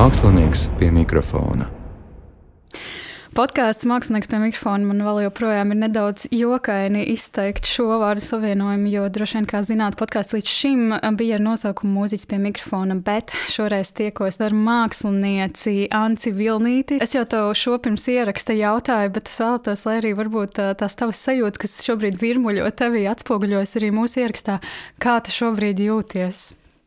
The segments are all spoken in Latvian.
Mākslinieks pie mikrofona. Podkāsts mākslinieks pie mikrofona man vēl joprojām ir nedaudz jokaini izteikt šo vārdu savienojumu, jo droši vien, kā zināt, podkāsts līdz šim bija ar nosaukumu mūziķis pie mikrofona, bet šoreiz tiekos ar mākslinieci Anci Vilnīti. Es jau tev šo pirms ieraksta jautāju, bet es vēlētos, lai arī varbūt tās tavas sajūtas, kas šobrīd virmuļo tevī, atspoguļojas arī mūsu ierakstā. Kā tu šobrīd jūties?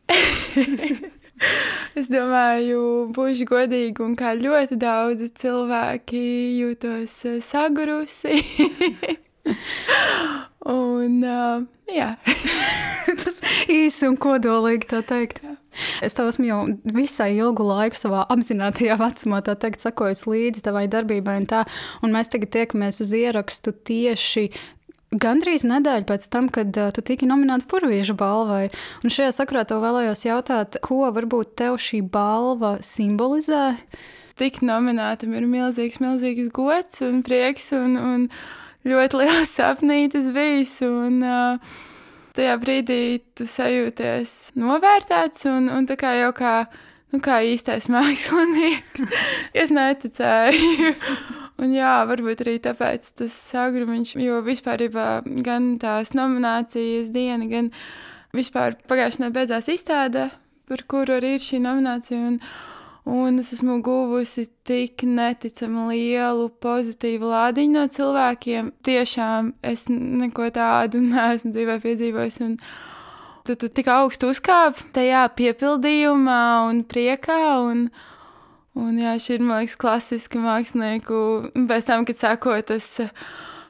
es domāju, būšu godīga un kā ļoti daudzi cilvēki jūtos eh, sagurusi. un, uh, jā. Tas īsi un kodolīgi tā teikt. Jā. Es tev esmu jau visai ilgu laiku savā apzinātajā vecumā, tā teikt, sakojis līdzi tavai darbībai, un, tā, un mēs tagad tiekamies uz ierakstu tieši gandrīz nedēļu pēc tam, kad uh, tu tiki nominēta Purvīža balvai. Un šajā sakrā tev vēlējos jautāt, ko varbūt tev šī balva simbolizē? Tik nominētam ir milzīgs, milzīgs gods un prieks un, un ļoti liels sapnītis bijis. Un, uh, tajā brīdī tu sajūties novērtēts un, un tā kā jau kā, nu, kā īstais mākslinieks. es neticēju. Un jā, varbūt arī tāpēc tas agrumiņš, jo vispār gan tās nominācijas diena, gan vispār pagājušajā nedēļā beidzās izstāde, par kuru arī ir šī nominācija. Un, un es esmu guvusi tik neticami lielu pozitīvu lādiņu no cilvēkiem. Tiešām es neko tādu neesmu dzīvē piedzīvojis. Un, tu, tu tik augstu uzkāp tajā piepildījumā un priekā. Un, Un jā, šī ir, man liekas, klasiski mākslinieku, pēc tam, kad sako tas.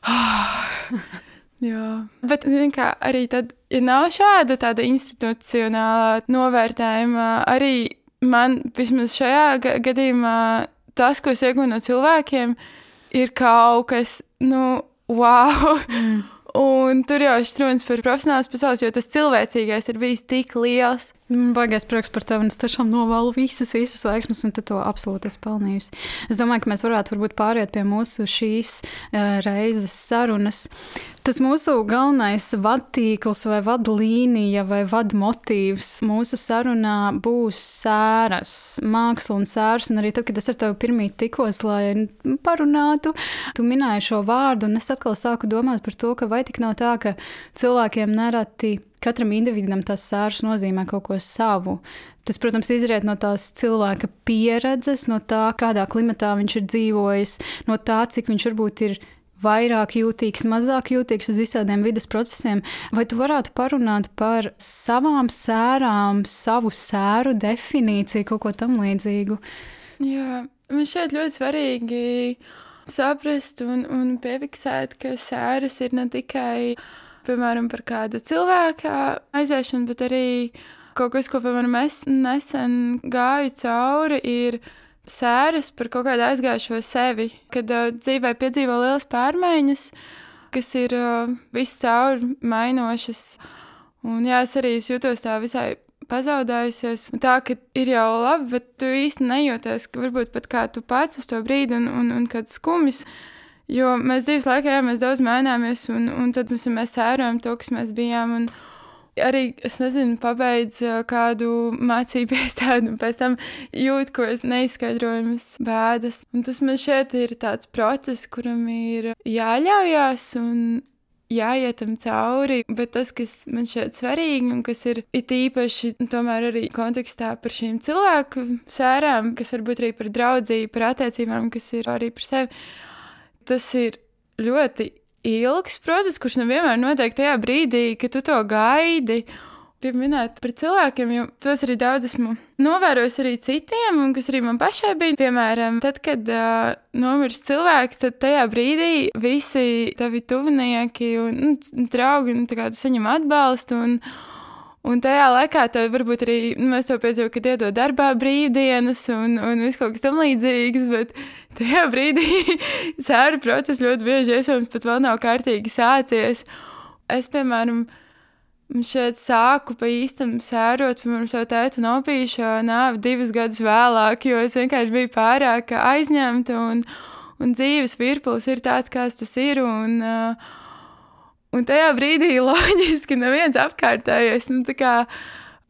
jā, bet kā, arī tad, ja nav šāda tāda institucionālā novērtējuma, arī man vismaz šajā gadījumā tas, ko es iegūstu no cilvēkiem, ir kaut kas, nu, wow! Mm. Un tur jau ir runas par profesionālas pasaules, jo tas cilvēcīgais ir bijis tik liels. Baigais prieks par tevi, un es tiešām novēlu visas, visas veiksmes, un tu to absolūti esi pelnījusi. Es domāju, ka mēs varētu varbūt pāriet pie mūsu šīs uh, reizes sarunas. Tas mūsu galvenais vadtīkls vai vadlīnija vai vadmotīvs mūsu sarunā būs sēras, māksla un sēras. Un arī tad, kad es ar tevi pirmie tikos, lai parunātu, tu minēji šo vārdu, un es atkal sāku domāt par to, ka vai tik nav tā, ka cilvēkiem nereti katram individam tas sārs nozīmē kaut ko savu. Tas, protams, izriet no tās cilvēka pieredzes, no tā, kādā klimatā viņš ir dzīvojis, no tā, cik viņš varbūt ir vairāk jūtīgs, mazāk jūtīgs uz visādiem vidas procesiem. Vai tu varētu parunāt par savām sērām, savu sēru definīciju, kaut ko tam līdzīgu? Jā, man šeit ļoti svarīgi saprast un, un piefiksēt, ka sēras ir ne tikai piemēram, par kāda cilvēka aiziešanu, bet arī kaut kas, ko, piemēram, es nesen gāju cauri, ir sēras par kaut kādu aizgājušo sevi, kad uh, dzīvē piedzīvo lielas pārmaiņas, kas ir uh, viscaur mainošas. Un jā, es arī jūtos tā visai pazaudējusies. Tā, ka ir jau labi, bet tu īsti nejūties, ka varbūt pat kā tu pats uz to brīdi un, un, un kad skumjas. Jo mēs dzīves laikā, jā, mēs daudz maināmies, un, un tad mēs, mēs sērojam to, kas mēs bijām. Un, arī, es nezinu, pabeidz kādu mācību iestādi, un pēc tam jūt, ko es neizskaidrojamas bēdas. Un tas man šeit ir tāds process, kuram ir jāļaujās un jāiet tam cauri, bet tas, kas man šeit svarīgi un kas ir it īpaši tomēr arī kontekstā par šīm cilvēku sērām, kas varbūt arī par draudzību, par attiecībām, kas ir arī par sevi tas ir ļoti ilgs process, kurš nevienmēr notiek tajā brīdī, kad tu to gaidi. Gribu minēt par cilvēkiem, jo tos arī daudz esmu novērojis arī citiem, un kas arī man pašai bija. Piemēram, tad, kad uh, nomirst cilvēks, tad tajā brīdī visi tavi tuvinieki un nu, draugi kā, saņem atbalstu. Un, Un tajā laikā tev varbūt arī nu, mēs to piedzīvojam, kad iedod darbā brīvdienas un, un viss kaut kas tamlīdzīgs, bet tajā brīdī sēru process ļoti bieži iespējams pat vēl nav kārtīgi sācies. Es, piemēram, šeit sāku pa īstam sērot, piemēram, savu tētu nopīšu nāvi divus gadus vēlāk, jo es vienkārši biju pārāk aizņemta un, un dzīves virpulis ir tāds, kāds tas ir. Un, uh, Un tajā brīdī loģiski neviens apkārtējais nu,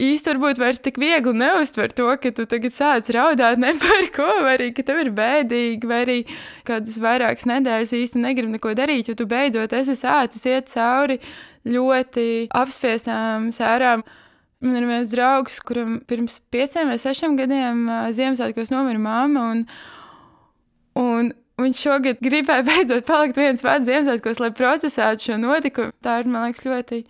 īsti varbūt vairs tik viegli neuztver to, ka tu tagad sāc raudāt ne par ko, vai arī ka tev ir bēdīgi, vai arī kādas vairākas nedēļas īsti negribi neko darīt, jo tu beidzot esi sācis iet cauri ļoti apspiestām sērām. Man ir viens draugs, kuram pirms pieciem vai sešiem gadiem Ziemassvētkos nomira mamma. Un, un Viņš šogad gribēja beidzot palikt viens pats Ziemassvētkos, lai procesētu šo notikumu. Tā ir, man liekas, ļoti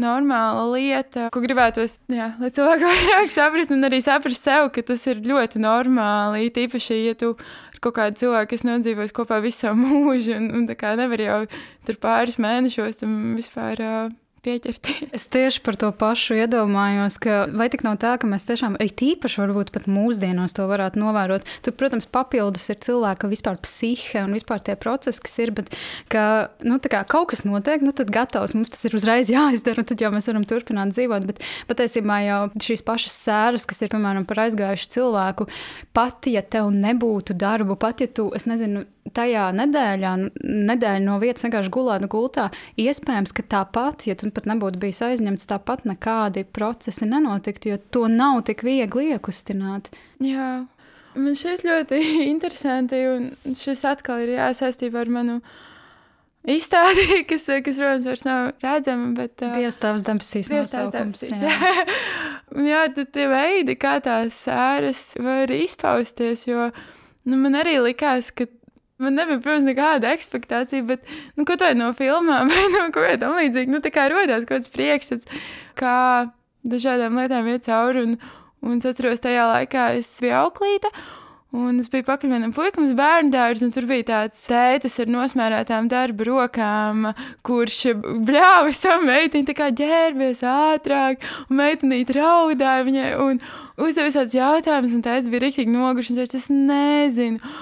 normāla lieta, ko gribētos, jā, lai cilvēki vairāk saprastu un arī saprast sev, ka tas ir ļoti normāli. Tīpaši, ja tu ar kaut kādu cilvēku, kas nodzīvos kopā visu savu mūžu, un, un tā kā nevar jau tur pāris mēnešos tam vispār. Uh, pieķerties. Es tieši par to pašu iedomājos, ka vai tik nav tā, ka mēs tiešām arī tīpaši varbūt pat mūsdienos to varētu novērot. Tur, protams, papildus ir cilvēka vispār psihe un vispār tie procesi, kas ir, bet ka, nu, kā, kaut kas notiek, nu tad gatavs, mums tas ir uzreiz jāizdara, un tad jau mēs varam turpināt dzīvot. Bet patiesībā jau šīs pašas sēras, kas ir, piemēram, par aizgājušu cilvēku, pat ja tev nebūtu darbu, pat ja tu, es nezinu, tajā nedēļā, nedēļa no vietas vienkārši gulētu gultā, iespējams, ka tāpat, ja tu pat nebūtu bijis aizņemts, tāpat nekādi procesi nenotiktu, jo to nav tik viegli iekustināt. Jā, man šķiet ļoti interesanti, un šis atkal ir jāsaistībā ar manu izstādi, kas, kas protams, vairs nav redzama. Bet, uh, Dievs tavs Dievs tavs debesīs. Jā. jā, tad tie veidi, kā tās sēras var izpausties, jo nu, man arī likās, ka Man nebija, protams, nekāda expectācija, bet, nu, ko tādu no filmām vai no kā tam līdzīga, nu, tā kā rodās kaut kāds priekšstats, kā dažādām lietām iet cauri. Un, un es atceros, tajā laikā es biju auklīta. Un es biju pakaļ vienam puikam bērnu dārzu, un tur bija tāds tētis ar nosmērētām darba rokām, kurš bļāva savu meitiņu, tā kā ģērbies ātrāk, un meitenīte raudāja viņai, un uzdeva visādus jautājumus, un tētis bija rīktīgi nogušs, un teica, es nezinu.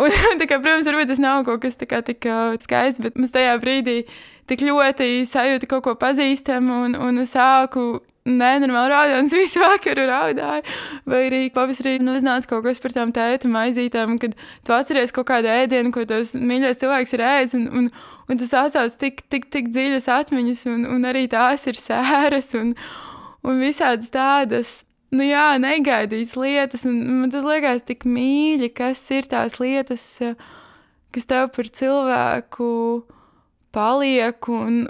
Un, kā, protams, varbūt tas nav kaut kas tāds tik skaists, bet mums tajā brīdī tik ļoti sajūta kaut ko pazīstamu, un, un es sāku nenormāli raudāt, un es visu vakaru raudāju. Vai arī pavasarī nu, uznāca kaut kas par tām tēta maizītēm, kad tu atceries kaut kādu ēdienu, ko tas mīļais cilvēks ir ēdis. Un, un, un tas atsauc tik, tik, tik dziļas atmiņas, un, un arī tās ir sēras un, un visādas tādas nu jā, negaidītas lietas, man tas liekas tik mīļi, kas ir tās lietas, kas tev par cilvēku paliek, un,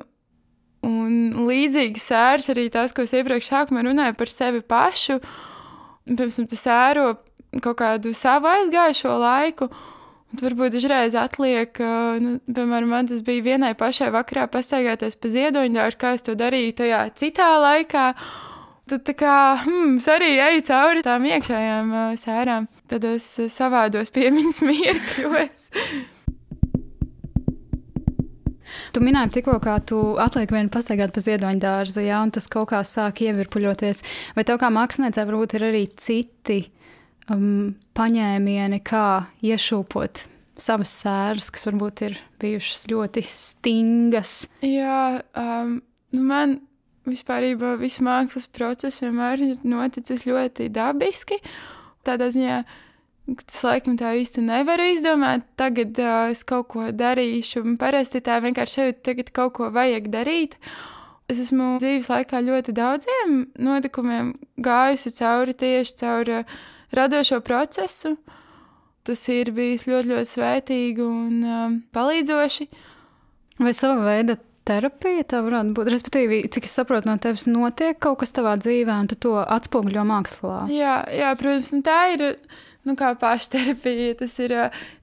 un līdzīgi sērs arī tas, ko es iepriekš sākumā runāju par sevi pašu, piemēram, tu sēro kaut kādu savu aizgājušo laiku, un varbūt dažreiz atliek, nu, piemēram, man tas bija vienai pašai vakarā pastaigāties pa ziedoņdāršu, kā es to darīju tajā citā laikā, Tad kā, hmm, es arī eju cauri tām iekšējām uh, sērām, tādos uh, savādos piemiņas mirkļos. Tu minēji tikko, kā tu atliek vienu pastaigāt pa ziedoņu dārza, jā, un tas kaut kā sāk ievirpuļoties. Vai tev kā māksliniecei varbūt ir arī citi um, paņēmieni, kā iešūpot savas sēras, kas varbūt ir bijušas ļoti stingas? Jā, um, nu man vispār viss mākslas process vienmēr ir noticis ļoti dabiski. Tādā ziņā tas laikam tā īsti nevaru izdomāt. Tagad uh, es kaut ko darīšu, un parasti tā vienkārši šeit tagad kaut ko vajag darīt. Es esmu dzīves laikā ļoti daudziem notikumiem gājusi cauri tieši caur uh, radošo procesu. Tas ir bijis ļoti, ļoti svētīgi un um, palīdzoši. Vai sava veida terapija tā varētu būt. Respektīvi, cik es saprotu, no tevis notiek kaut kas tavā dzīvē, un tu to atspoguļo mākslā. Jā, jā protams, tā ir. Nu, kā pašterapija, tas ir.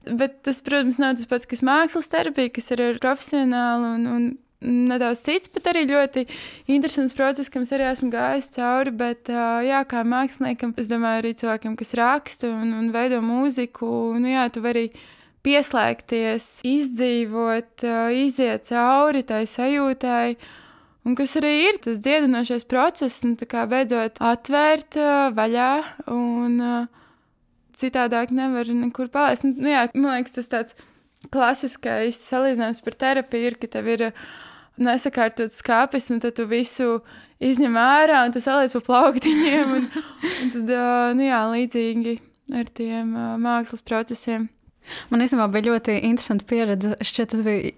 Bet tas, protams, nav tas pats, kas mākslas terapija, kas ir profesionāli un, un nedaudz cits, bet arī ļoti interesants process, kam es arī esmu gājis cauri. Bet, jā, kā māksliniekam, es domāju, arī cilvēkiem, kas raksta un, un veido mūziku, nu, jā, tu vari pieslēgties, izdzīvot, iziet cauri tai sajūtai. Un kas arī ir tas dziedinošais process, un kā beidzot atvērt vaļā, un citādāk nevar nekur palaist. Nu, jā, man liekas, tas tāds klasiskais salīdzinājums par terapiju ir, ka tev ir nesakārtots skāpis, un tad tu visu izņem ārā, un tas saliec pa plauktiņiem, un, un tad, nu jā, līdzīgi ar tiem mākslas procesiem. Man īstenībā bija ļoti interesanta pieredze. Šķiet, tas bija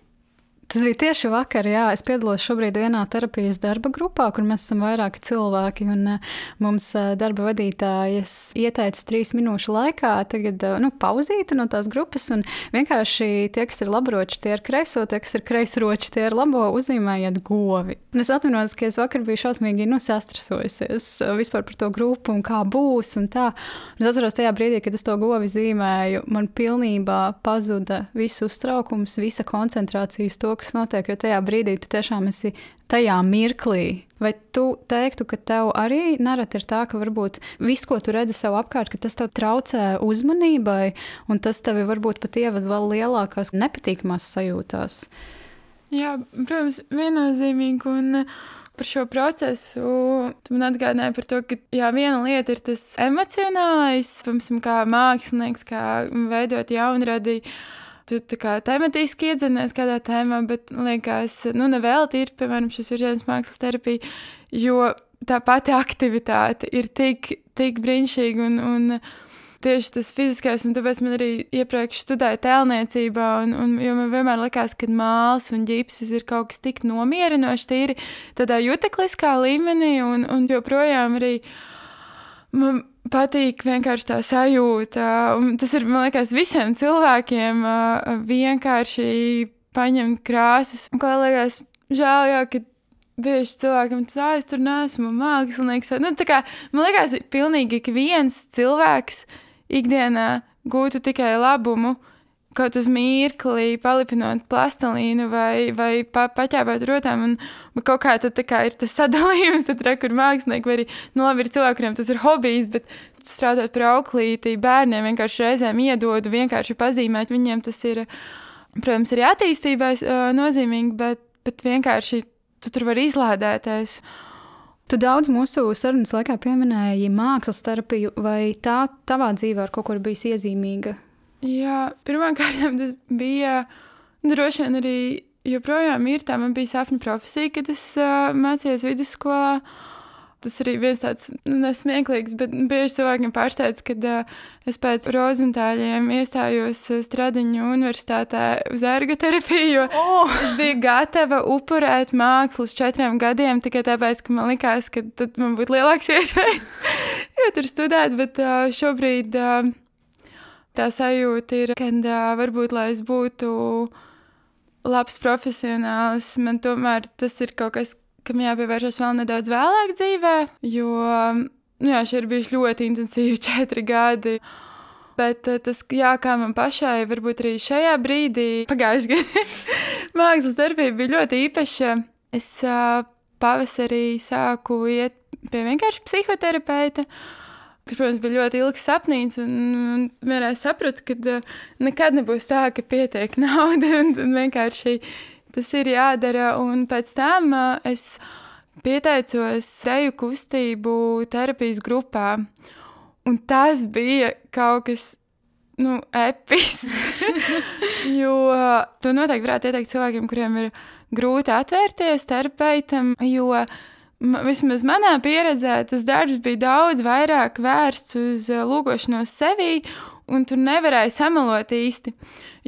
Tas bija tieši vakar, jā. Es piedalos šobrīd vienā terapijas darba grupā, kur mēs esam vairāki cilvēki. Un, uh, mums uh, darba vadītājas ieteica trīs minūšu laikā tagad, uh, nu, pauzīt no tās grupas. Un vienkārši tie, kas ir labroči, tie ir kreiso, tie, kas ir kreisroči, tie ir labo, uzzīmējiet govi. Un es atminos, ka es vakar biju šausmīgi nu, sastrasojusies uh, vispār par to grupu un kā būs. Un tā. un es atceros tajā brīdī, kad es to govi zīmēju, man pilnībā pazuda viss uztraukums, visa koncentrācija uz to, kas notiek, jo tajā brīdī tu tiešām esi tajā mirklī. Vai tu teiktu, ka tev arī nereti ir tā, ka varbūt viss, ko tu redzi sev apkārt, tas tev traucē uzmanībai, un tas tevi varbūt pat ievada vēl lielākās nepatīkamās sajūtās? Jā, protams, viennozīmīgi. Un par šo procesu tu man atgādināji par to, ka jā, viena lieta ir tas emocionālais, piemēram, kā mākslinieks, kā veidot jaunradību tu kā tematiski iedzinies kādā tēmā, bet liekas, nu, nevelti ir, piemēram, šis virziens mākslas terapija, jo tā pati aktivitāte ir tik, tik brīnišķīga un, un tieši tas fiziskais, un tāpēc man arī iepriekš studēja tēlniecībā, un, un jo man vienmēr likās, ka māls un ģipsis ir kaut kas tik nomierinošs, tīri tādā jutekliskā līmenī, un, un joprojām arī man patīk vienkārši tā sajūta. Un tas ir, man liekas, visiem cilvēkiem vienkārši paņemt krāsas. Un, kā liekas, žēl, jā, ka bieži cilvēkam tas es tur neesmu mākslinieks. Nu, kā, man liekas, pilnīgi ik viens cilvēks ikdienā gūtu tikai labumu kaut uz mirkli palipinot plastelīnu vai, vai pa, paķēpēt rotām. Un, un kaut kā tad kā ir tas sadalījums, tad re, kur mākslinieki vai arī, nu labi, ir cilvēki, kuriem tas ir hobijs, bet strādāt par auklīti bērniem vienkārši reizēm iedodu, vienkārši pazīmēt, viņiem tas ir, protams, arī attīstībai nozīmīgi, bet, bet vienkārši tu tur var izlādēties. Tu daudz mūsu sarunas laikā pieminēji mākslas terapiju, vai tā tavā dzīvē ar kaut ko ir bijusi iezīmīga? Jā, pirmkārt, tas bija droši vien arī joprojām ir tā. Man bija sapņu profesija, kad es uh, mācījos vidusskolā. Tas arī viens tāds nu, nesmieklīgs, bet bieži cilvēkiem pārsteidz, kad uh, es pēc rozentāļiem iestājos Stradiņu universitātē uz ergoterapiju. Oh. Es biju gatava upurēt mākslu uz četriem gadiem tikai tāpēc, ka man likās, ka tad man būtu lielāks iespējas, jo tur studēt, bet uh, šobrīd. Uh, tā sajūta ir, ka varbūt, lai es būtu labs profesionālis, man tomēr tas ir kaut kas, kam jāpievēršas vēl nedaudz vēlāk dzīvē, jo nu jā, šie ir bijuši ļoti intensīvi četri gadi. Bet tas, jā, kā man pašai, varbūt arī šajā brīdī, pagājušajā gadā, mākslas darbība bija ļoti īpaša. Es uh, pavasarī sāku iet pie vienkārši psihoterapeita. Uh, kas, protams, bija ļoti ilgs sapnis. Un vienreiz sapratu, ka uh, nekad nebūs tā, ka pietiek nauda un, un vienkārši tas ir jādara. Un pēc tam uh, es pieteicos seju kustību terapijas grupā. Un tas bija kaut kas nu, episks. jo to noteikti varētu ieteikt cilvēkiem, kuriem ir grūti atvērties terapeitam. Jo vismaz manā pieredzē, tas darbs bija daudz vairāk vērsts uz eh, lūgošanos sevī, un tur nevarēja samalot īsti.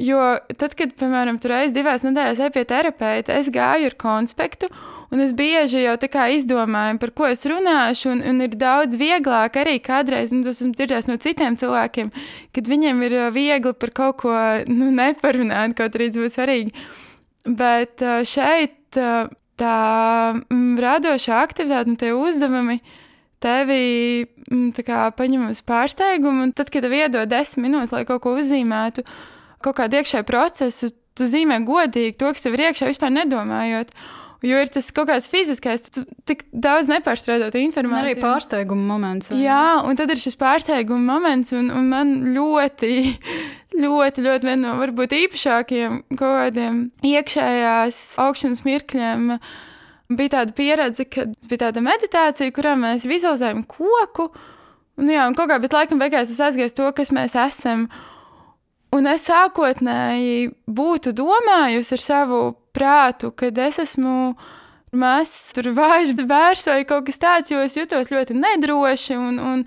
Jo tad, kad, piemēram, tur reizes divās nedēļās eju pie terapeita, es gāju ar konspektu. Un es bieži jau tā kā izdomāju, par ko es runāšu, un, un ir daudz vieglāk arī kādreiz, un tas esmu dzirdējis no citiem cilvēkiem, kad viņiem ir eh, viegli par kaut ko nu, neparunāt, kaut arī tas būtu svarīgi. Bet eh, šeit tā mm, radošā aktivitāte un tie uzdevumi tevi mm, kā, paņem uz pārsteigumu. Tad, kad tev iedod desmit minūtes, lai kaut ko uzzīmētu, kaut kādu iekšēju procesu, tu zīmē godīgi to, kas tev ir iekšā, vispār nedomājot. Jo ir tas kaut kāds fiziskais, tu tik daudz nepārstrādāt informāciju. Arī pārsteiguma moments. Vai? Jā, un tad ir šis pārsteiguma moments, un, un man ļoti, ļoti, ļoti viena no varbūt īpašākajiem kaut kādiem iekšējās augšanas mirkļiem. Bija tāda pieredze, kad bija tāda meditācija, kurā mēs vizualizējam koku. Un, jā, un kaut kā, bet laikam beigās es aizgāju to, kas mēs esam. Un es sākotnēji būtu domājusi ar savu prātu, kad es esmu mazs, tur vājš bērns vai kaut kas tāds, jo es jutos ļoti nedroši un, un,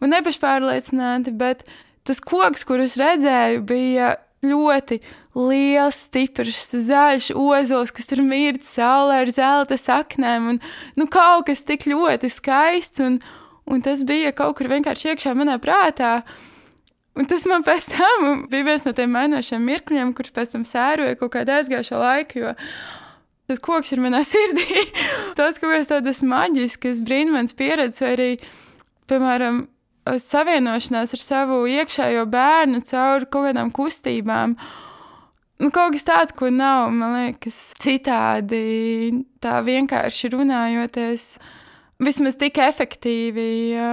un nepašpārliecināti. Bet tas koks, kurus redzēju, bija ļoti liels, stiprs, zaļš ozols, kas tur mird saulē ar zelta saknēm. Un, nu, kaut kas tik ļoti skaists, un, un tas bija kaut kur vienkārši iekšā manā prātā. Un tas man pēc tam bija viens no tiem mainošiem mirkļiem, kurš pēc tam sēroja kaut kādu aizgājušo laiku. Jo tas koks ir manā sirdī. tas kaut kas tāds maģisks, brīnums pieredzes, vai arī, piemēram, savienošanās ar savu iekšējo bērnu caur kaut kādām kustībām. Nu, kaut kas tāds, ko nav, man liekas, citādi, tā vienkārši runājoties, vismaz tik efektīvi. Jā.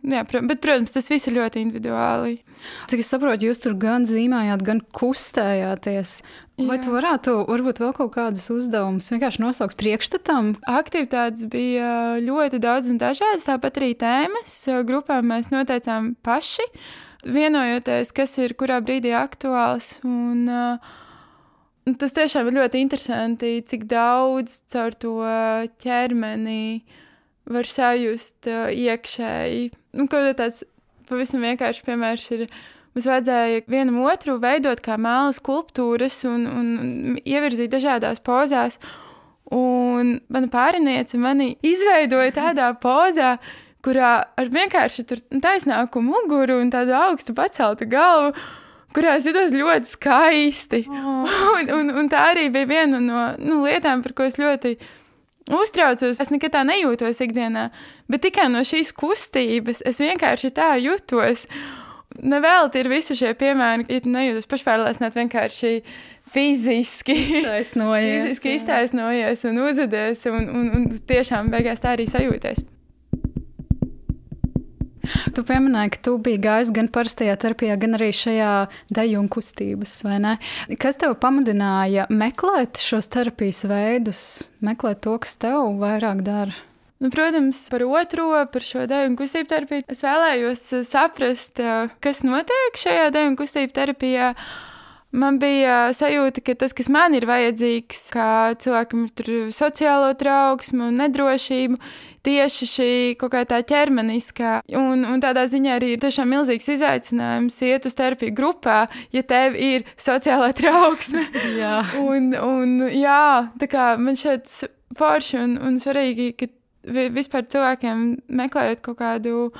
Jā, bet, protams, tas viss ir ļoti individuāli. Cik es saprotu, jūs tur gan zīmējāt, gan kustējāties. Vai Jā. tu varētu varbūt vēl kaut kādus uzdevumus vienkārši nosaukt priekšstatam? Aktivitātes bija ļoti daudz un dažādas, tāpat arī tēmas. Grupām mēs noteicām paši, vienojoties, kas ir kurā brīdī aktuāls. Un, uh, tas tiešām ir ļoti interesanti, cik daudz caur to ķermeni var sajust uh, iekšēji. Nu, tāds pavisam vienkārši piemērs ir Mums vajadzēja vienam otru veidot kā mēlu skulptūras un, un ievirzīt dažādās pozās. Un mana pāriniece mani izveidoja tādā pozā, kurā ar vienkārši taisnāku muguru un tādu augstu paceltu galvu, kurā es jutos ļoti skaisti. Oh. Un, un, un tā arī bija viena no nu, lietām, par ko es ļoti uztraucos. Es nekad tā nejūtos ikdienā, bet tikai no šīs kustības es vienkārši tā jutos. Nevelti ir visi šie piemēri, ja tu nejūties pašpārliecināti vienkārši fiziski iztaisnojies, fiziski iztaisnojies un uzvedies, un, un, un tiešām beigās tā arī sajūties. Tu pieminēji, ka tu biji gājis gan parastajā terapijā, gan arī šajā deju un kustības, vai ne? Kas tev pamudināja meklēt šos terapijas veidus, meklēt to, kas tev vairāk dara? Nu, protams, par otro, par šo dēļu un kustību terapiju. Es vēlējos eh, saprast, eh, kas notiek šajā dēļu un kustību terapijā. Man bija sajūta, ka tas, kas man ir vajadzīgs, kā cilvēkam ir sociālo trauksmu un nedrošību, tieši šī kaut kā tā ķermeniskā. Un, un tādā ziņā arī ir tiešām milzīgs izaicinājums iet uz terapiju grupā, ja tev ir sociālā trauksme. jā. Un, un jā, tā kā man šeit forši un, un svarīgi, ka vispār cilvēkiem meklējot kaut kādu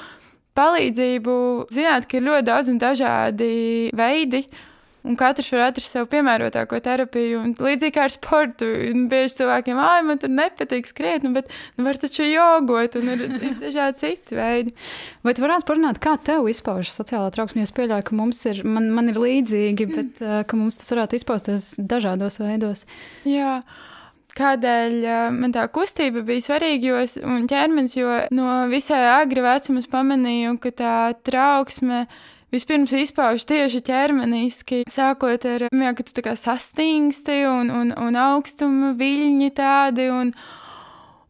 palīdzību, zināt, ka ir ļoti daudz un dažādi veidi. Un katrs var atrast sev piemērotāko terapiju. Un līdzīgi kā ar sportu, bieži cilvēkiem, ah, man tur nepatīk skriet, nu, bet nu, var taču jogot, un ir, ir dažādi citi veidi. Vai tu varētu parunāt, kā tev izpaužas sociālā trauksme? Es pieļauju, ka mums ir, man, man ir līdzīgi, bet mm. ka mums tas varētu izpausties dažādos veidos. Jā. Kādēļ man tā kustība bija svarīga, jo es, un ķermenis, jo no visai agri vecuma pamanīju, ka tā trauksme vispirms izpauž tieši ķermeniski, sākot ar to, ka tu tā kā sastingsti un, un, un augstuma viļņi tādi. Un,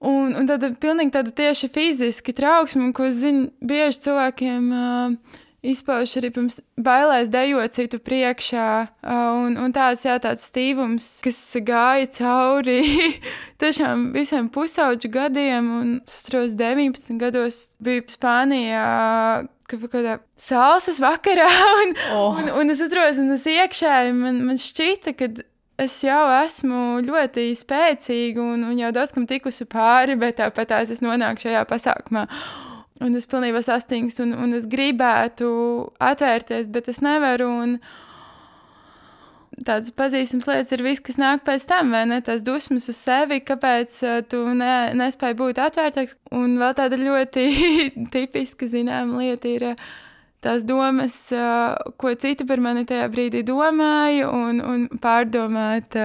Un, un tad pilnīgi tāda tieši fiziska trauksme, ko zinu, bieži cilvēkiem uh, izpauž arī pirms bailēs dejot citu priekšā. Un, un tāds, jā, tāds stīvums, kas gāja cauri tiešām visiem pusauģu gadiem. Un es atceros, 19 gados biju Spānijā. Kādā sāls vakarā, un, oh. un, un es atceros, un es iekšēji man, man šķita, ka es jau esmu ļoti spēcīga un, un jau daudz kam tikusi pāri, bet tāpat es nonāku šajā pasākumā. Un es pilnībā sastingstu, un, un es gribētu atvērties, bet es nevaru. Un, Tādas pazīstamas lietas ir viss, kas nāk pēc tam, vai ne? Tas dusmas uz sevi, kāpēc uh, tu ne, nespēji būt atvērtāks. Un vēl tāda ļoti tipiska, zināma lieta ir uh, tās domas, uh, ko citi par mani tajā brīdī domāja, un, un pārdomāt.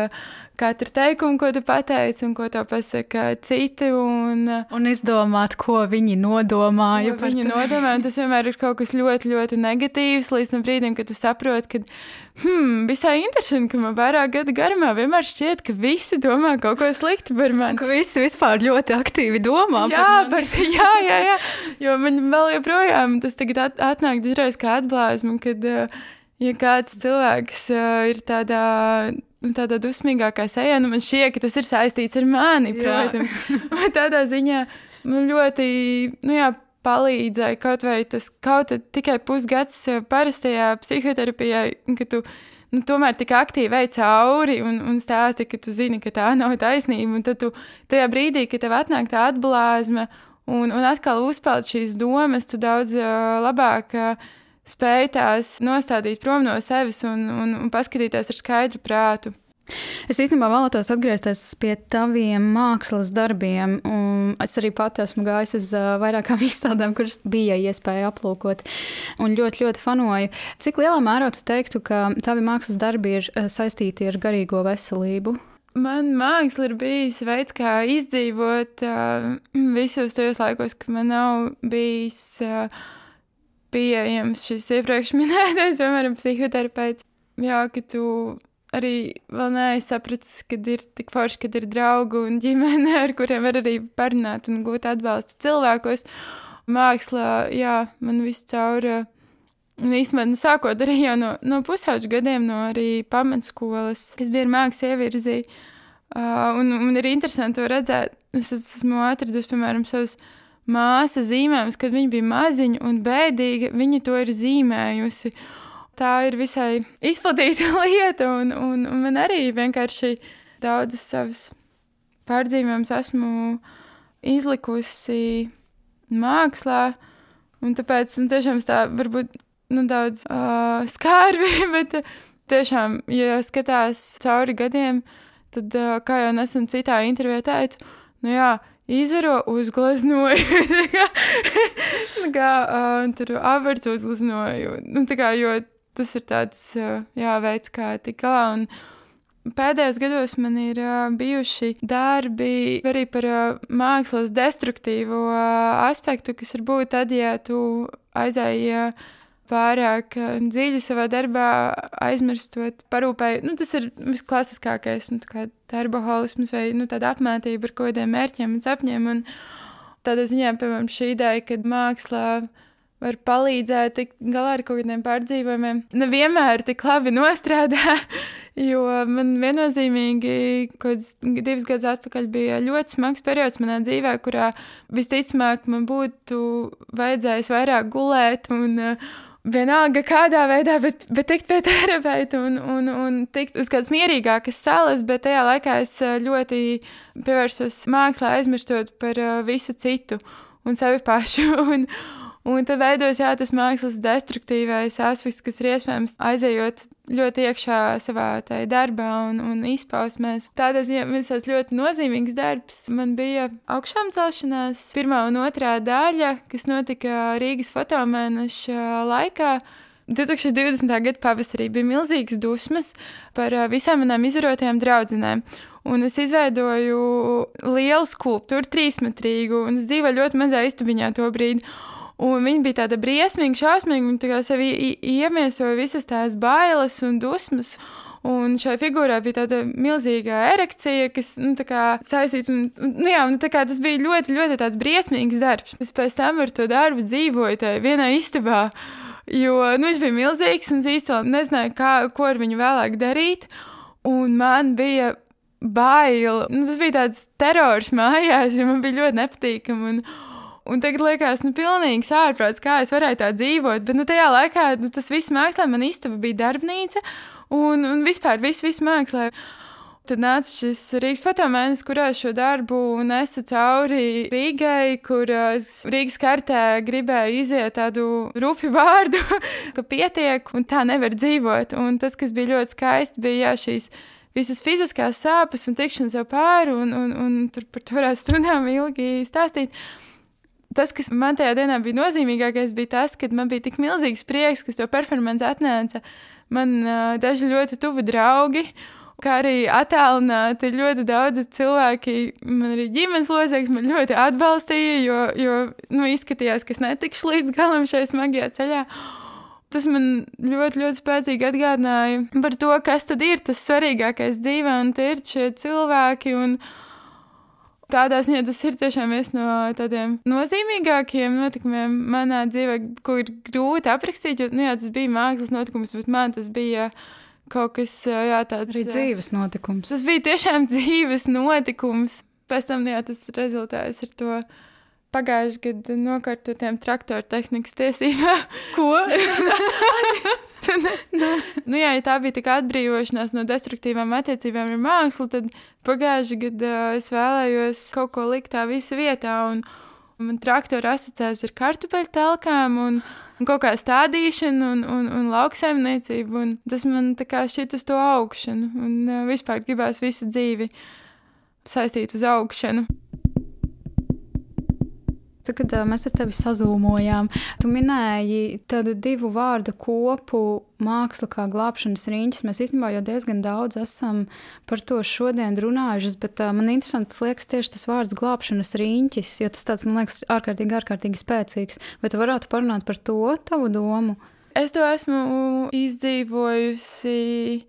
Uh, katru teikumu, ko tu pateici, un ko to pasaka citi. Un, un izdomāt, ko viņi nodomāja. Ko viņi nodomāja, un tas vienmēr ir kaut kas ļoti, ļoti negatīvs līdz tam brīdim, kad tu saproti, ka hmm, visai interesanti, ka man vairāk gadu garumā vienmēr šķiet, ka visi domā kaut ko sliktu par mani. Ka visi vispār ļoti aktīvi domā jā, par mani. Par, jā, jā, jā, jo man vēl joprojām tas tagad atnāk dažreiz kā atblāzma, kad, ja kāds cilvēks ir tādā Nu, tādā dusmīgākā sejā, nu man šķiet, ka tas ir saistīts ar mani, protams. tādā ziņā man ļoti, nu jā, palīdzēja kaut vai tas kaut tikai pusgads parastajā psihoterapijā, kad tu nu, tomēr tik aktīvi ej cauri un, un stāsti, ka tu zini, ka tā nav taisnība. Un tad tu tajā brīdī, kad tev atnāk tā atblāzma un, un atkal uzpeld šīs domas, tu daudz uh, labāk. Uh, spēj tās nostādīt prom no sevis un, un, un paskatīties ar skaidru prātu. Es īstenībā vēlētos atgriezties pie taviem mākslas darbiem. Es arī pati esmu gājis uz vairākām izstādēm, kuras bija iespēja aplūkot. Un ļoti, ļoti fanoju. Cik lielā mērā tu teiktu, ka tavi mākslas darbi ir saistīti ar garīgo veselību? Man māksla ir bijis veids, kā izdzīvot uh, visos tajos laikos, kad man nav bijis uh, pieejams šis iepriekš minētais, piemēram, psihoterapeits. Jā, ka tu arī vēl neesmu sapratis, ka ir tik forši, ka ir draugi un ģimene, ar kuriem var arī parunāt un gūt atbalstu cilvēkos. Mākslā, jā, man viss cauri. Un īstenībā, nu, sākot arī no, no pusauģa gadiem, no arī pamatskolas, kas bija mākslas ievirzīju. Uh, un, un ir interesanti to redzēt. Es esmu atradusi, piemēram, savus māsas zīmējumus, kad viņa bija maziņa un bēdīga. Viņa to ir zīmējusi. Tā ir visai izplatīta lieta, un, un, un man arī vienkārši daudzas savas pārdzīvojumus esmu izlikusi mākslā, un tāpēc nu, tiešām tā varbūt nu, daudz uh, skārbi, bet tiešām, ja skatās cauri gadiem, tad, uh, kā jau nesen citā intervijā teicu, nu jā, izvaro uzgleznoju, kā, kā uh, tur averts uzgleznoju, nu, tā kā, jo tas ir tāds jā, veids, kā tikt galā. Un pēdējos gados man ir uh, bijuši darbi arī par uh, mākslas destruktīvo uh, aspektu, kas var būt tad, ja tu aizēji uh, pārāk uh, dziļi savā darbā, aizmirstot, parūpēji. Nu, tas ir visklasiskākais, nu, kā darboholisms vai nu, tāda apmētība ar kaut kādiem mērķiem un sapņiem. Un tādā ziņā, piemēram, šī ideja, kad mākslā var palīdzēt tikt galā ar kaut kādiem pārdzīvojumiem. Nevienmēr tik labi nostrādā, jo man viennozīmīgi, kad divus gadus atpakaļ bija ļoti smags periods manā dzīvē, kurā visticamāk man būtu vajadzējis vairāk gulēt un uh, vienalga kādā veidā, bet, bet tikt pie terapeita un, un, un tikt uz kādas mierīgākas salas, bet tajā laikā es uh, ļoti pievērsos mākslā, aizmirstot par uh, visu citu un sevi pašu. Un, Un tad veidojas jā, tas mākslas destruktīvais aspekts, kas ir iespējams aizejot ļoti iekšā savā darbā un, un izpausmēs. Tādās visās ļoti nozīmīgs darbs man bija augšām celšanās, pirmā un otrā daļa, kas notika Rīgas fotomēneša laikā. 2020. gada pavasarī bija milzīgas dusmas par visām manām izvarotajām draudzenēm. Un es izveidoju lielu skulptūru, trīsmetrīgu, un es dzīvoju ļoti mazā istabiņā to brīdi. Un viņa bija tāda briesmīga, šausmīga. Viņa sevi iemiesoja visas tās bailes un dusmas. Un šai figūrai bija tāda milzīga erekcija, kas nu, saistīts. Un, nu, jā, nu, tas bija ļoti, ļoti briesmīgs darbs. Es pēc tam ar to darbu dzīvoju tajā vienā istabā. Jo nu, viņš bija milzīgs, un es īstenībā nezināju, kā, ko ar viņu vēlāk darīt. Un man bija bail. Nu, tas bija tāds terors mājās, jo man bija ļoti nepatīkami. Un, Un tagad liekas, nu, pilnīgi ārprāts, kā es varēju tā dzīvot. Bet, nu, tajā laikā nu, tas viss mākslā, man istaba bija darbnīca un, un vispār viss, viss mākslā. Tad nāca šis Rīgas fotomēnesis, kurā šo darbu nesu cauri Rīgai, kur Rīgas kartē gribēju iziet tādu rupju vārdu, ka pietiek un tā nevar dzīvot. Un tas, kas bija ļoti skaisti, bija jā, šīs visas fiziskās sāpes un tikšanās jau pāri, un, un, un tur par to varētu stundām ilgi stāstīt tas, kas man tajā dienā bija nozīmīgākais, bija tas, ka man bija tik milzīgs prieks, kas to performance atnāca. Man uh, daži ļoti tuvi draugi, kā arī attālināti ļoti daudzi cilvēki, man arī ģimenes locekļi man ļoti atbalstīja, jo, jo nu, izskatījās, ka es netikšu līdz galam šajā smagajā ceļā. Tas man ļoti, ļoti spēcīgi atgādināja par to, kas tad ir tas svarīgākais dzīvē, un tie ir šie cilvēki. Un, Tādā ziņā tas ir tiešām viens no tādiem nozīmīgākajiem notikumiem manā dzīvē, ko ir grūti aprakstīt. Jo, nu, jā, tas bija mākslas notikums, bet man tas bija kaut kas jā, tāds - arī dzīves notikums. Tas bija tiešām dzīves notikums. Pēc tam jā, tas rezultējas ar to pagājušajā gadā nokārtotiem traktoru tehnikas tiesībām. Ko? es, nu, jā, ja tā bija tā atbrīvošanās no destruktīvām attiecībām ar mākslu, tad pagājušajā gadā es vēlējos kaut ko likt tā visu vietā. Un, man traktori asociējas ar kartupeļu telkām. Un, un kaut kā stādīšana un, un, un lauksaimniecība. Un tas man šķiet uz to augšanu. Un vispār gribās visu dzīvi saistīt uz augšanu. Tad, kad mēs ar tevi sazūmojām, tu minēji tādu divu vārdu kopu, māksla kā glābšanas riņķis. Mēs īstenībā jau diezgan daudz esam par to šodien runājuši, bet uh, man interesants liekas tieši tas vārds glābšanas riņķis, jo tas tāds, man liekas, ārkārtīgi, ārkārtīgi spēcīgs. Vai tu varētu parunāt par to tavu domu? Es to esmu izdzīvojusi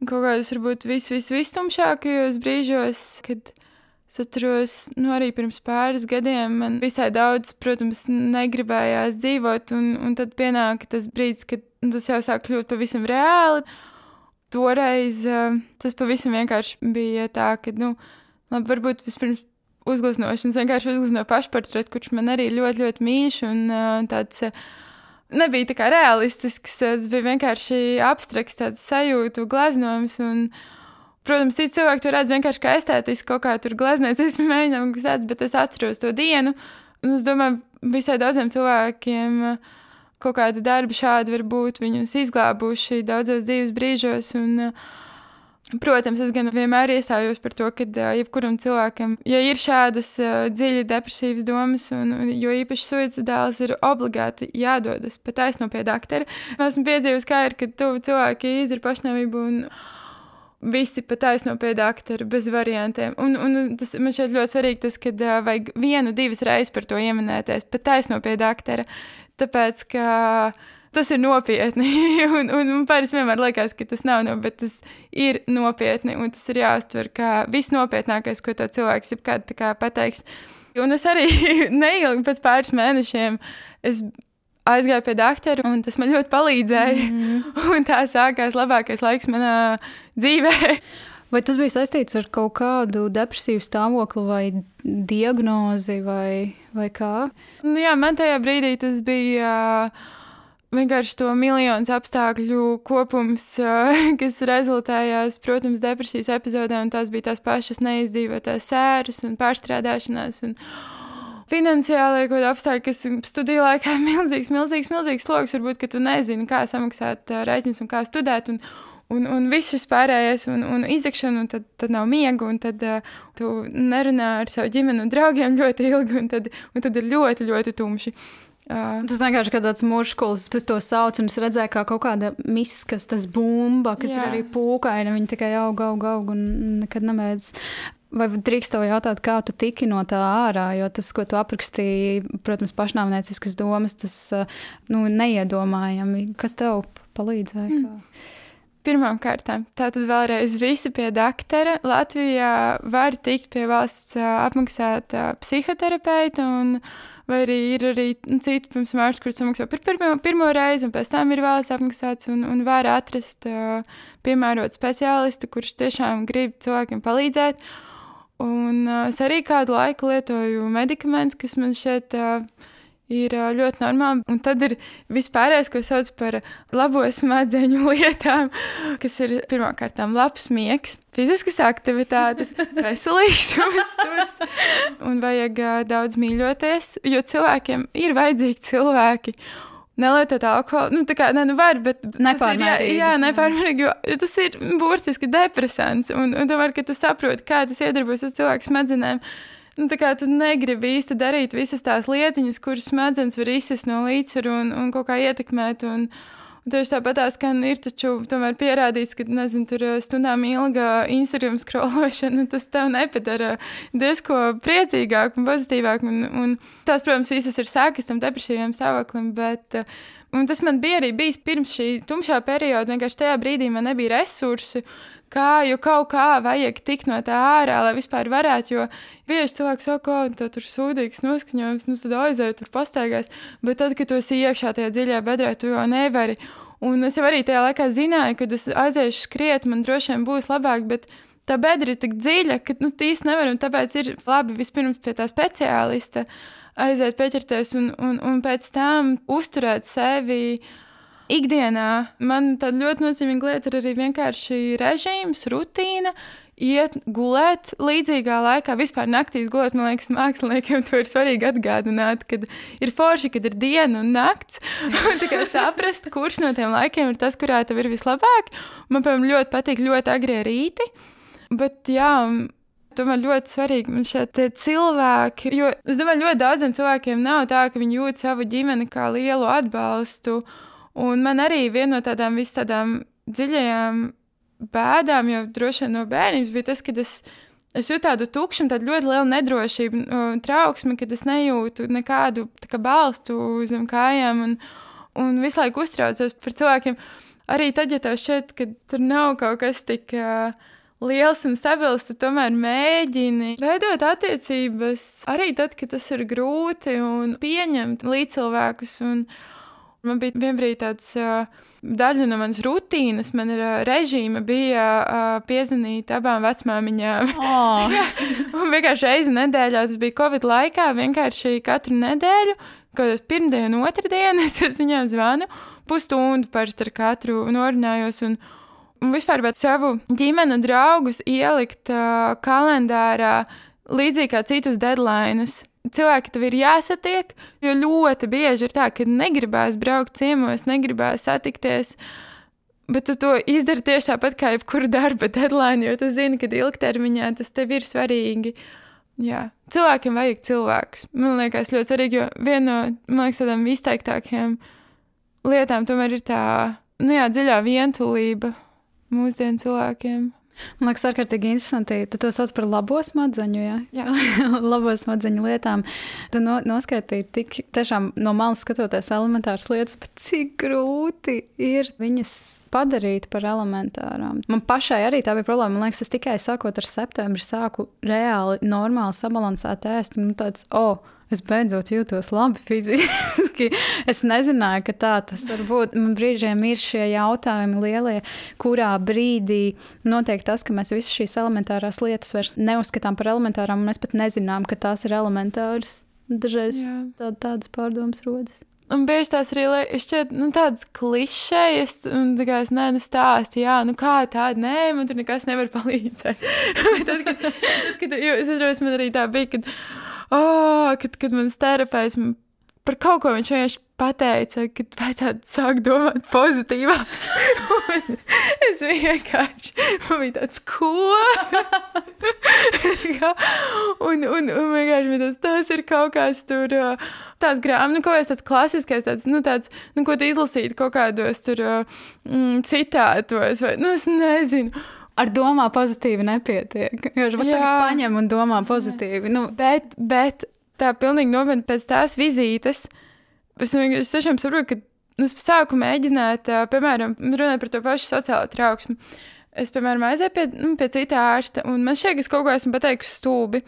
kaut kādos, varbūt, vis, vis, vistumšākajos brīžos, kad Es atceros, nu, arī pirms pāris gadiem man visai daudz, protams, negribējās dzīvot, un, un tad pienāca tas brīdis, kad nu, tas jau sāk kļūt pavisam reāli. Toreiz uh, tas pavisam vienkārši bija tā, ka, nu, labi, varbūt vispirms uzgleznošanas, vienkārši uzgleznoju pašportretu, kurš man arī ļoti, ļoti mīļš un uh, tāds. Uh, Nebija tā kā realistisks, tas bija vienkārši abstrakts, sajūtu gleznojums. Un, uh, Protams, citi cilvēki to redz vienkārši kā estētiski, kaut kā tur gleznēs, es mēģināju, kas tāds, bet es atceros to dienu. Un es domāju, visai daudziem cilvēkiem uh, kaut kāda darba šādi var būt viņus izglābuši daudzos dzīves brīžos. Un, uh, Protams, es gan vienmēr iestājos par to, ka uh, jebkuram cilvēkam, ja ir šādas dziļi depresīvas domas, un jo īpaši suicidāls, ir obligāti jādodas pat aizno pie doktora. Esmu piedzīvojusi, kā ir, kad tuvu cilvēki izdara pašnāvību. Un, visi pat taisno pie doktora bez variantiem. Un, un tas man šķiet ļoti svarīgi, tas, ka uh, vajag vienu, divas reizes par to ieminēties, pat taisno pie doktora. Tāpēc, ka tas ir nopietni. un, un, un parasti vienmēr liekas, ka tas nav nopietni, bet tas ir nopietni. Un tas ir jāuztver kā visnopietnākais, ko cilvēks jebkad pateiks. Un es arī neilgi pēc pāris mēnešiem aizgāju pie doktora, un tas man ļoti palīdzēja. Mm. Un tā sākās labākais laiks manā dzīvē. Vai tas bija saistīts ar kaut kādu depresīvu stāvokli vai diagnozi vai, vai kā? Nu, jā, man tajā brīdī tas bija. Uh, vienkārši to miljonus apstākļu kopums, kas rezultējās, protams, depresijas epizodē, un tās bija tās pašas neizdzīvotās sēras un pārstrādāšanās. Un, finansiālai kāda apstākļa, kas studiju laikā ir milzīgs, milzīgs, milzīgs sloks. Varbūt, ka tu nezini, kā samaksāt uh, rēķinus un kā studēt. Un, Un, un viss šis pārējais, un, un izdegšana, un tad, tad nav miega, un tad uh, tu nerunā ar savu ģimeni un draugiem ļoti ilgi, un tad, un tad ir ļoti, ļoti tumši. Uh, tas vienkārši ir tāds mūžkulis, tu to sauc, un es redzēju, kā kaut kāda miskas, tas bumba, kas jā. ir arī pūkaina. Viņa tikai aug, aug, aug, un nekad nebeidz. Vai drīkst tev jautāt, kā tu tiki no tā ārā? Jo tas, ko tu aprakstīji, protams, pašnāvnieciskas domas, tas nu, neiedomājami. Kas tev palīdzēja? Mm. Pirmkārt, tā tad vēlreiz visi pie doktora. Latvijā var tikt pie valsts apmaksāta psihoterapeita, un, vai arī ir arī nu, citi pirms mārciņas, kurus samaksā par pirmo, pirmo reizi, un pēc tam ir valsts apmaksāts, un, un var atrast uh, piemērotu speciālistu, kurš tiešām grib cilvēkiem palīdzēt. Un uh, es arī kādu laiku lietoju medikamentus, kas man šeit uh, ir uh, ļoti normāli. Un tad ir vispārējais, ko sauc par labo smadzeņu lietām, kas ir pirmkārt labs miegs, fiziskas aktivitātes, veselīgs uzturs un vajag uh, daudz mīļoties, jo cilvēkiem ir vajadzīgi cilvēki nelietot alkoholu. Nu, tā kā ne, nu var, bet nepārmērīgi. Jā, jā nepārmērīgi, jo, tas ir burtiski depresants. Un, un tomēr, kad tu saproti, kā tas iedarbojas uz cilvēku smadzenēm, nu, tā kā tu negribi īsti darīt visas tās lietiņas, kuras smadzenes var izsist no līdzsvaru un, un kaut kā ietekmēt. Un, Tieši tāpat kā ir taču tomēr pierādīts, ka nezinu, tur eh, stundām ilga Instagram skrološana, tas tev nepadara diezko priecīgāk un pozitīvāk. Un, un tās, protams, visas ir sākas tam depresīviem stāvoklim, bet un tas man bija arī bijis pirms šī tumšā perioda. Vienkārši tajā brīdī man nebija resursi kā, jo kaut kā vajag tikt no tā ārā, lai vispār varētu. Jo bieži cilvēks saka, ka oh, tur sūdīgs noskaņojums, nu tad aizēj tur pastaigās, bet tad, kad tu esi iekšā tajā dziļajā bedrē, tu jau nevari. Un es jau arī tajā laikā zināju, ka es aiziešu skriet, man droši vien būs labāk, bet tā bedra ir tik dziļa, ka nu, īsti nevar, un tāpēc ir labi vispirms pie tā speciālista aiziet, pieķerties un, un, un pēc tam uzturēt sevi ikdienā man tāda ļoti nozīmīga lieta ir arī vienkārši režīms, rutīna. Iet gulēt līdzīgā laikā, vispār naktīs gulēt. Man liekas, māksliniekiem to ir svarīgi atgādināt, kad ir forši, kad ir diena un nakts. Un tikai saprast, kurš no tiem laikiem ir tas, kurā tev ir vislabāk. Man, piemēram, ļoti patīk ļoti agrie rīti. Bet, jā, Tomēr ļoti svarīgi man šeit cilvēki, jo es domāju, ļoti daudziem cilvēkiem nav tā, ka viņi jūt savu ģimeni kā lielu atbalstu. Un man arī viena no tādām vis tādām dziļajām bēdām, jau droši vien no bērnības, bija tas, ka es, es jūtu tādu tukšumu, tādu ļoti lielu nedrošību, trauksmi, kad es nejūtu nekādu kā, balstu zem kājām un, un visu laiku uztraucos par cilvēkiem. Arī tad, ja tev šķiet, ka tur nav kaut kas tik. Uh, liels un stabils, tu tomēr mēģini veidot attiecības arī tad, kad tas ir grūti un pieņemt līdzcilvēkus. Un man bija vienbrīd tāds. Daļa no manas rutīnas, man ir režīma, bija uh, piezvanīt abām vecmāmiņām. Oh. un vienkārši reizi nedēļā, tas bija Covid laikā, vienkārši katru nedēļu, kad pirmdienu, otrdienu es viņām zvanu, pusstundu parasti ar katru norunājos. Un, un vispār savu ģimeni un draugus ielikt uh, kalendārā līdzīgi kā citus deadlines. Cilvēki tev ir jāsatiek, jo ļoti bieži ir tā, ka negribēs braukt ciemos, negribēs satikties. Bet tu to izdari tieši tāpat kā jebkura darba deadline, jo tu zini, ka ilgtermiņā tas tev ir svarīgi. Jā, cilvēkiem vajag cilvēkus. Man liekas, ļoti svarīgi, jo viena no liekas, tādām izteiktākajām lietām tomēr ir tā nu jā, dziļā vientulība mūsdienu cilvēkiem. Man liekas, ārkārtīgi interesanti. Tu to sauc par labo smadzeņu, jā? Jā. labo smadzeņu lietām. Tu no, noskaitīji tik tiešām no malas skatoties elementāras lietas, bet cik grūti ir viņas padarīt par elementārām. Man pašai arī tā bija problēma. Man liekas, es tikai sākot ar septembri sāku reāli normāli sabalansēt ēst. Un tāds, oh, Es beidzot jūtos labi fiziski. es nezināju, ka tā tas var būt. Man brīžiem ir šie jautājumi lielie, kurā brīdī notiek tas, ka mēs visas šīs elementārās lietas vairs neuzskatām par elementārām, un mēs pat nezinām, ka tās ir elementāras. Dažreiz tā, tādas pārdomas rodas. Un bieži tās arī šķiet, nu, tādas klišejas, un tā kā es nē, nu, stāstu, jā, nu, kā tāda, nē, man tur nekas nevar palīdzēt. tad, kad, tad, kad, jo es atceros, man arī tā bija, kad oh, kad, kad mans terapeits par kaut ko viņš vienkārši pateica, ka vajadzētu sākt domāt pozitīvāk. es vienkārši man bija tāds, ko? un, un, un vienkārši bija tāds, tas ir kaut kāds tur. Tās grāmatas, nu, kaut kāds tāds klasiskais, tāds, nu, tāds, nu, ko tu izlasītu kaut kādos tur mm, citātos, vai, nu, es nezinu ar domā pozitīvi nepietiek. Viņš pat paņem un domā pozitīvi. Nu, bet, bet tā pilnīgi nopietni pēc tās vizītes, es, es tiešām saprotu, ka nu, es sāku mēģināt, piemēram, runāt par to pašu sociālo trauksmi. Es, piemēram, aizēju pie, nu, pie cita ārsta, un man šķiet, ka es kaut ko esmu pateikusi stulbi.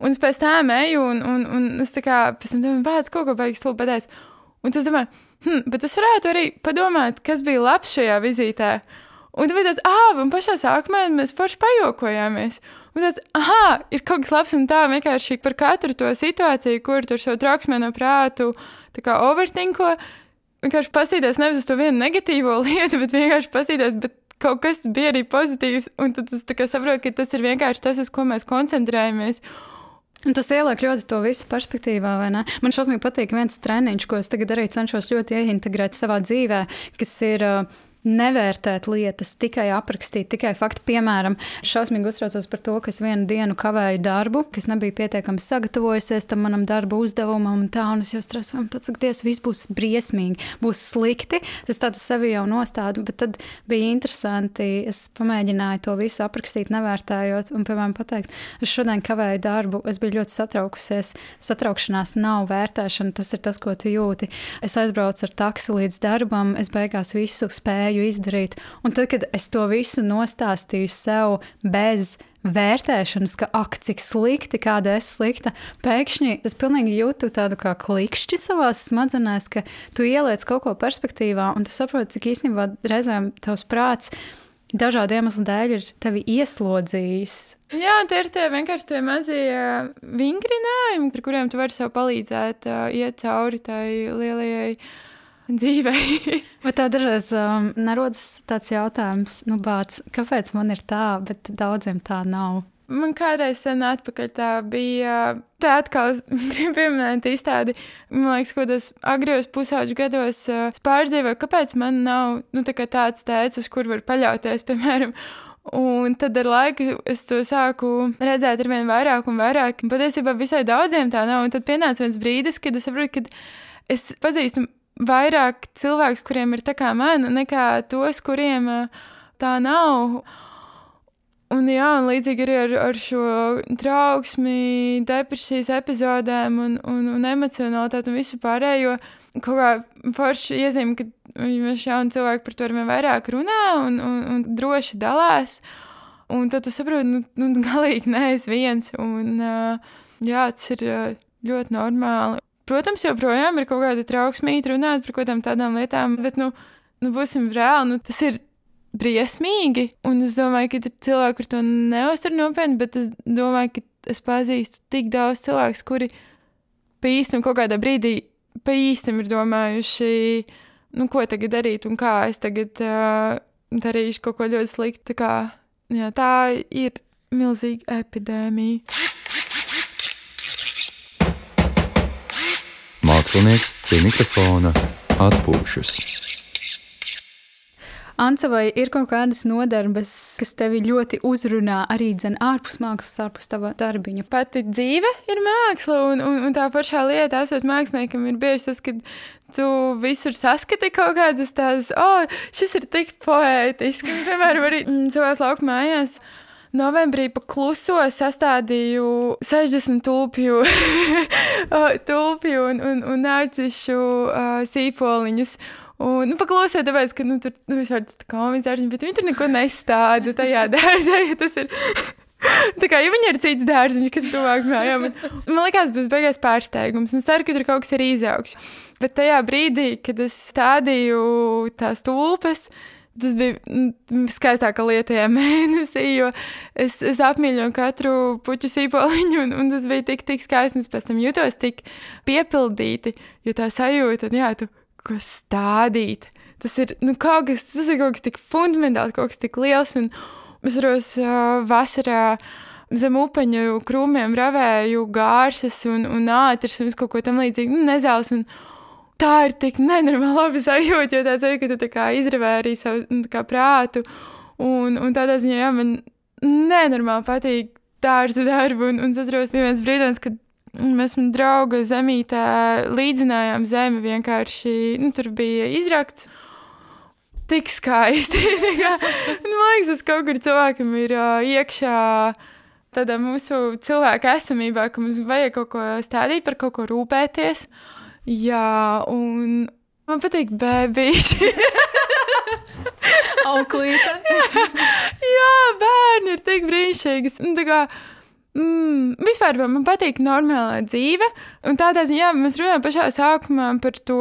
Un es pēc tam eju, un, un, un es tā kā pēc tam domāju, kāds kaut ko beigas stulbi pateicis. Un tas domāju, hm, bet es varētu arī padomāt, kas bija labs šajā vizītē. Un tad bija tāds, ah, un pašā sākumā mēs forši pajokojāmies. Un tāds, ah, ir kaut kas labs un tā vienkārši par katru to situāciju, kur tur šo trauksmē no prātu overtinko. Vienkārši paskatīties nevis uz to vienu negatīvo lietu, bet vienkārši paskatīties, bet kaut kas bija arī pozitīvs. Un tad es saprotu, ka tas ir vienkārši tas, uz ko mēs koncentrējamies. Un tas ieliek ļoti to visu perspektīvā, vai ne? Man šausmīgi patīk viens treniņš, ko es tagad arī cenšos ļoti ieintegrēt savā dzīvē, kas ir uh, nevērtēt lietas, tikai aprakstīt, tikai faktu. Piemēram, šausmīgi uztraucos par to, ka es vienu dienu kavēju darbu, kas nebija pietiekami sagatavojusies tam manam darba uzdevumam, un tā, un es jau stresoju, tad, ka Dievs, viss būs briesmīgi, būs slikti. Tas tāds sevi jau nostādu, bet tad bija interesanti. Es pamēģināju to visu aprakstīt, nevērtējot, un, piemēram, pateikt, es šodien kavēju darbu, es biju ļoti satraukusies. Satraukšanās nav vērtēšana, tas ir tas, ko tu jūti. Es aizbraucu ar taksi līdz darbam, es beigās visu spēju spēju izdarīt. Un tad, kad es to visu nostāstīju sev bez vērtēšanas, ka ak, cik slikti, kāda es slikta, pēkšņi es pilnīgi jūtu tādu kā klikšķi savā smadzenēs, ka tu ieliec kaut ko perspektīvā, un tu saproti, cik īstenībā reizēm tavs prāts dažādu iemeslu dēļ ir tevi ieslodzījis. Jā, tie ir tie vienkārši tie mazie vingrinājumi, ar kuriem tu vari sev palīdzēt, uh, iet cauri tai lielajai dzīvei. Vai tev dažreiz um, nerodas tāds jautājums, nu, bāc, kāpēc man ir tā, bet daudziem tā nav? Man kādreiz sen atpakaļ tā bija. Tā atkal gribu pieminēt izstādi. Man liekas, ka tas agrijos pusauģu gados uh, pārdzīvoju, kāpēc man nav nu, tā tāds tēvs, uz kur var paļauties, piemēram. Un tad ar laiku es to sāku redzēt ar vien vairāk un vairāk. Un patiesībā visai daudziem tā nav. Un tad pienāca viens brīdis, kad es saprotu, ka es pazīstu vairāk cilvēkus, kuriem ir tā kā man, nekā tos, kuriem uh, tā nav. Un, jā, un līdzīgi arī ar, ar šo trauksmi, depresijas epizodēm un, un, un emocionalitāti un visu pārējo. Kaut kā forši iezīme, ka jauni cilvēki par to arvien vairāk runā un, un, un droši dalās. Un tad tu saproti, nu, nu galīgi neesi viens. Un, jā, tas ir ļoti normāli. Protams, joprojām ir kaut kāda trauksmīga runāt par kaut kādām tādām lietām, bet, nu, nu būsim reāli, nu, tas ir briesmīgi. Un es domāju, ka ir cilvēki, kur to neuzsver nopietni, bet es domāju, ka es pazīstu tik daudz cilvēku, kuri pa īstam kaut kādā brīdī pa īstam ir domājuši, nu, ko tagad darīt un kā es tagad uh, darīšu kaut ko ļoti sliktu. Tā, kā, jā, tā ir milzīga epidēmija. Mākslinieks pie mikrofona atpūšas. Anca, vai ir kaut kādas nodarbes, kas tevi ļoti uzrunā arī dzen, ārpus mākslas, ārpus tava darbiņa? Pati dzīve ir māksla, un, un, un tā pašā lieta, esot māksliniekam, ir bieži tas, ka tu visur saskati kaut kādas tādas, oh, šis ir tik poētiski. Piemēram, arī mm, savās lauku mājās. Novembrī pa kluso sastādīju 60 tulpju, tulpju un, un, un nārcišu uh, sīpoliņus. Un, nu, paklausiet, tāpēc, ka nu, tur nu, vispār tas komiks dārziņš, bet viņi tur neko nestāda tajā dārzā, ja tas ir. Tā kā ja viņi ir cits dārziņš, kas tuvāk mājām. Man, liekas, būs beigās pārsteigums. Un ceru, ka tur kaut kas ir izaugs. Bet tajā brīdī, kad es stādīju tās tulpes, tas bija mm, skaistākā lieta tajā mēnesī, jo es, es apmīļoju katru puķu sīpoliņu, un, un tas bija tik, tik skaisti. Es pēc tam jutos tik piepildīti, jo tā sajūta, jā, tu ko stādīt. Tas ir, nu, kaut kas, tas ir kaut kas tik fundamentāls, kaut kas tik liels. Un es varos uh, vasarā zem upeņu krūmiem ravēju gārsas un, un ātras un kaut ko tam līdzīgu, nu, nezēls. Un, tā ir tik nenormāli labi sajūta, jo tāds ir, ka tu tā kā izravē arī savu nu, kā, prātu. Un, un tādā ziņā, jā, man nenormāli patīk dārza darbu. Un, un es atceros, viens brīdis, kad Mēs tam drauga zemītē līdzinājām zemi. Vienkārši nu, tur bija izrakts. Tik skaisti. nu, man liekas, tas kaut kur cilvēkam ir uh, iekšā tādā mūsu cilvēka esamībā, ka mums vajag kaut ko stādīt, par kaut ko rūpēties. Jā, un man patīk bērniši. Auklīte. jā, jā, bērni ir tik brīnišķīgi. Nu, Mm, vispār man patīk normālā dzīve. Un tādā ziņā mēs runājam pašā sākumā par to,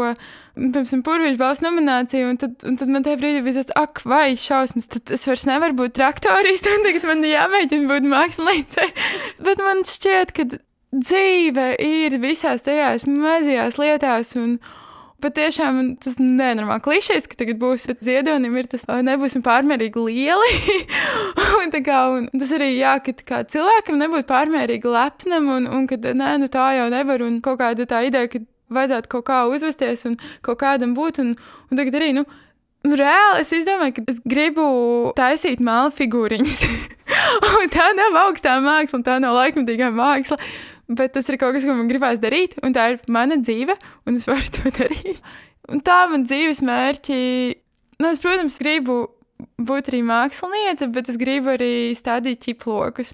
piemēram, purvīšu balss nomināciju. Un tad, un tad man tajā brīdī bija tas, ak, vai šausmas, tad es vairs nevaru būt traktorists, un tagad man jāmēģina būt māksliniecei. Bet man šķiet, ka dzīve ir visās tajās mazajās lietās. Un, patiešām tas nenormāli klišejs, ka tagad būs ziedonim, ir tas nebūsim pārmērīgi lieli. un, kā, un tas arī jā, ka cilvēkam nebūtu pārmērīgi lepnam, un, un ka nē, nu tā jau nevar, un kaut kāda tā ideja, ka vajadzētu kaut kā uzvesties un kaut kādam būt, un, un tagad arī, nu, Nu, reāli es domāju, ka es gribu taisīt māla figūriņas. tā nav augstā māksla, tā nav laikmatīgā māksla. Bet tas ir kaut kas, ko man gribās darīt, un tā ir mana dzīve, un es varu to darīt. Un tā man dzīves mērķi, nu, es, protams, gribu būt arī māksliniece, bet es gribu arī stādīt ķiplokus.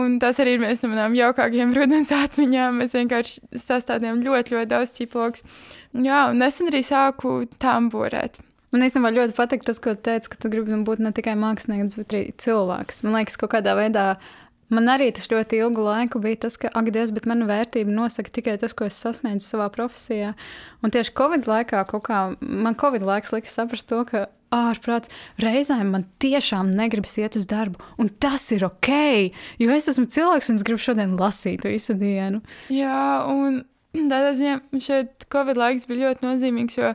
Un tas arī ir viens no manām jaukākajām rudens atmiņām. Mēs vienkārši sastādījām ļoti, ļoti daudz ķiplokus. Jā, un nesen arī sāku tamborēt. Man īstenībā ļoti patīk tas, ko teici, ka tu gribi būt ne tikai mākslinieks, bet arī cilvēks. Man liekas, ka kaut kādā veidā Man arī tas ļoti ilgu laiku bija tas, ka, ak, Dievs, bet mana vērtība nosaka tikai tas, ko es sasniedzu savā profesijā. Un tieši Covid laikā, kā, man Covid laiks lika saprast to, ka ārprāts reizēm man tiešām negribas iet uz darbu, un tas ir ok, jo es esmu cilvēks un es gribu šodien lasīt visu dienu. Jā, un tādā ziņā šeit Covid laiks bija ļoti nozīmīgs, jo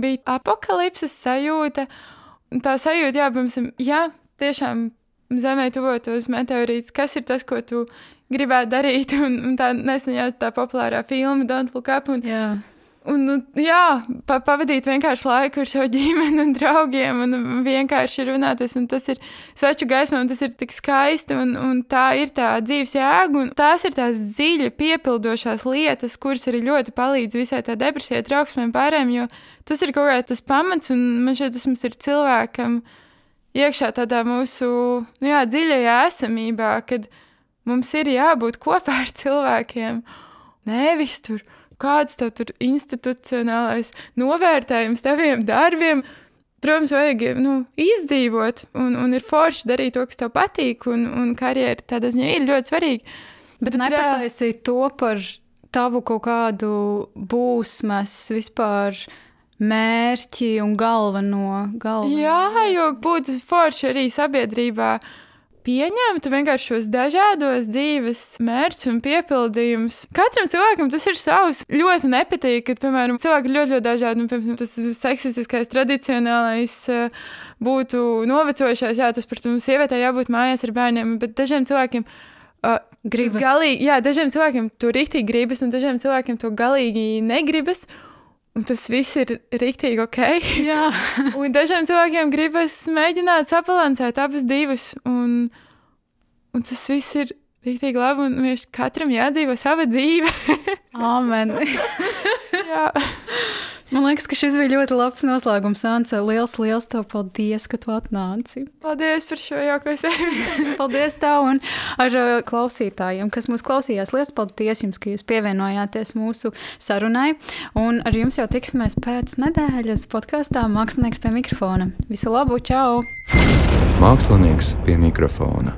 bija apakalipses sajūta. Tā sajūta, jā, piemēram, jā, tiešām Zemē tuvotos meteorīts, kas ir tas, ko tu gribētu darīt, un, un tā nesenā tā populārā filma Don't Look Up. Un, Jā. Un, nu, jā, pa, pavadīt vienkārši laiku ar savu ģimeni un draugiem, un vienkārši runāties. Un tas ir sveču gaismā, un tas ir tik skaisti, un, un tā ir tā dzīves jēga. Tās ir tās dziļi piepildošās lietas, kuras arī ļoti palīdz visai tā depresijai, trauksmēm, pārējiem, jo tas ir kaut kāds pamats, un man šķiet, tas mums ir cilvēkam iekšā tādā mūsu nu jā, dziļajā esamībā, kad mums ir jābūt kopā ar cilvēkiem, nevis tur kāds tev tur institucionālais novērtējums taviem darbiem. Protams, vajag nu, izdzīvot, un, un ir forši darīt to, kas tev patīk, un, un karjera tādā ziņā ir ļoti svarīga. Bet, Bet nepataisīt to par tavu kaut kādu būsmas vispār mērķi un galveno. galveno. Jā, jo būtu forši arī sabiedrībā pieņemtu vienkārši šos dažādos dzīves mērķus un piepildījumus. Katram cilvēkam tas ir savs. Ļoti nepatīk, ka, piemēram, cilvēki ļoti, ļoti dažādi. Un, piemēram, tas seksistiskais, tradicionālais eh, būtu novecojušais, jā, tas, protams, sievietē jābūt mājās ar bērniem, bet dažiem cilvēkiem. Uh, gribas. Galīgi, jā, dažiem cilvēkiem to rīktīgi gribas, un dažiem cilvēkiem to galīgi negribas. Un tas viss ir rīktīgi ok. Jā. un dažiem cilvēkiem gribas mēģināt sabalansēt abas divas. Un, un tas viss ir rīktīgi labi. Un mēs katram jādzīvo sava dzīve. Amen. Jā. Man liekas, ka šis bija ļoti labs noslēgums. Ance, liels, liels tev paldies, ka tu atnāci. Paldies par šo jauko sarunu. paldies tev un ar uh, klausītājiem, kas mūs klausījās. Liels paldies jums, ka jūs pievienojāties mūsu sarunai. Un ar jums jau tiksimies pēc nedēļas podkāstā Mākslinieks pie mikrofona. Visu labu, čau! Mākslinieks pie mikrofona.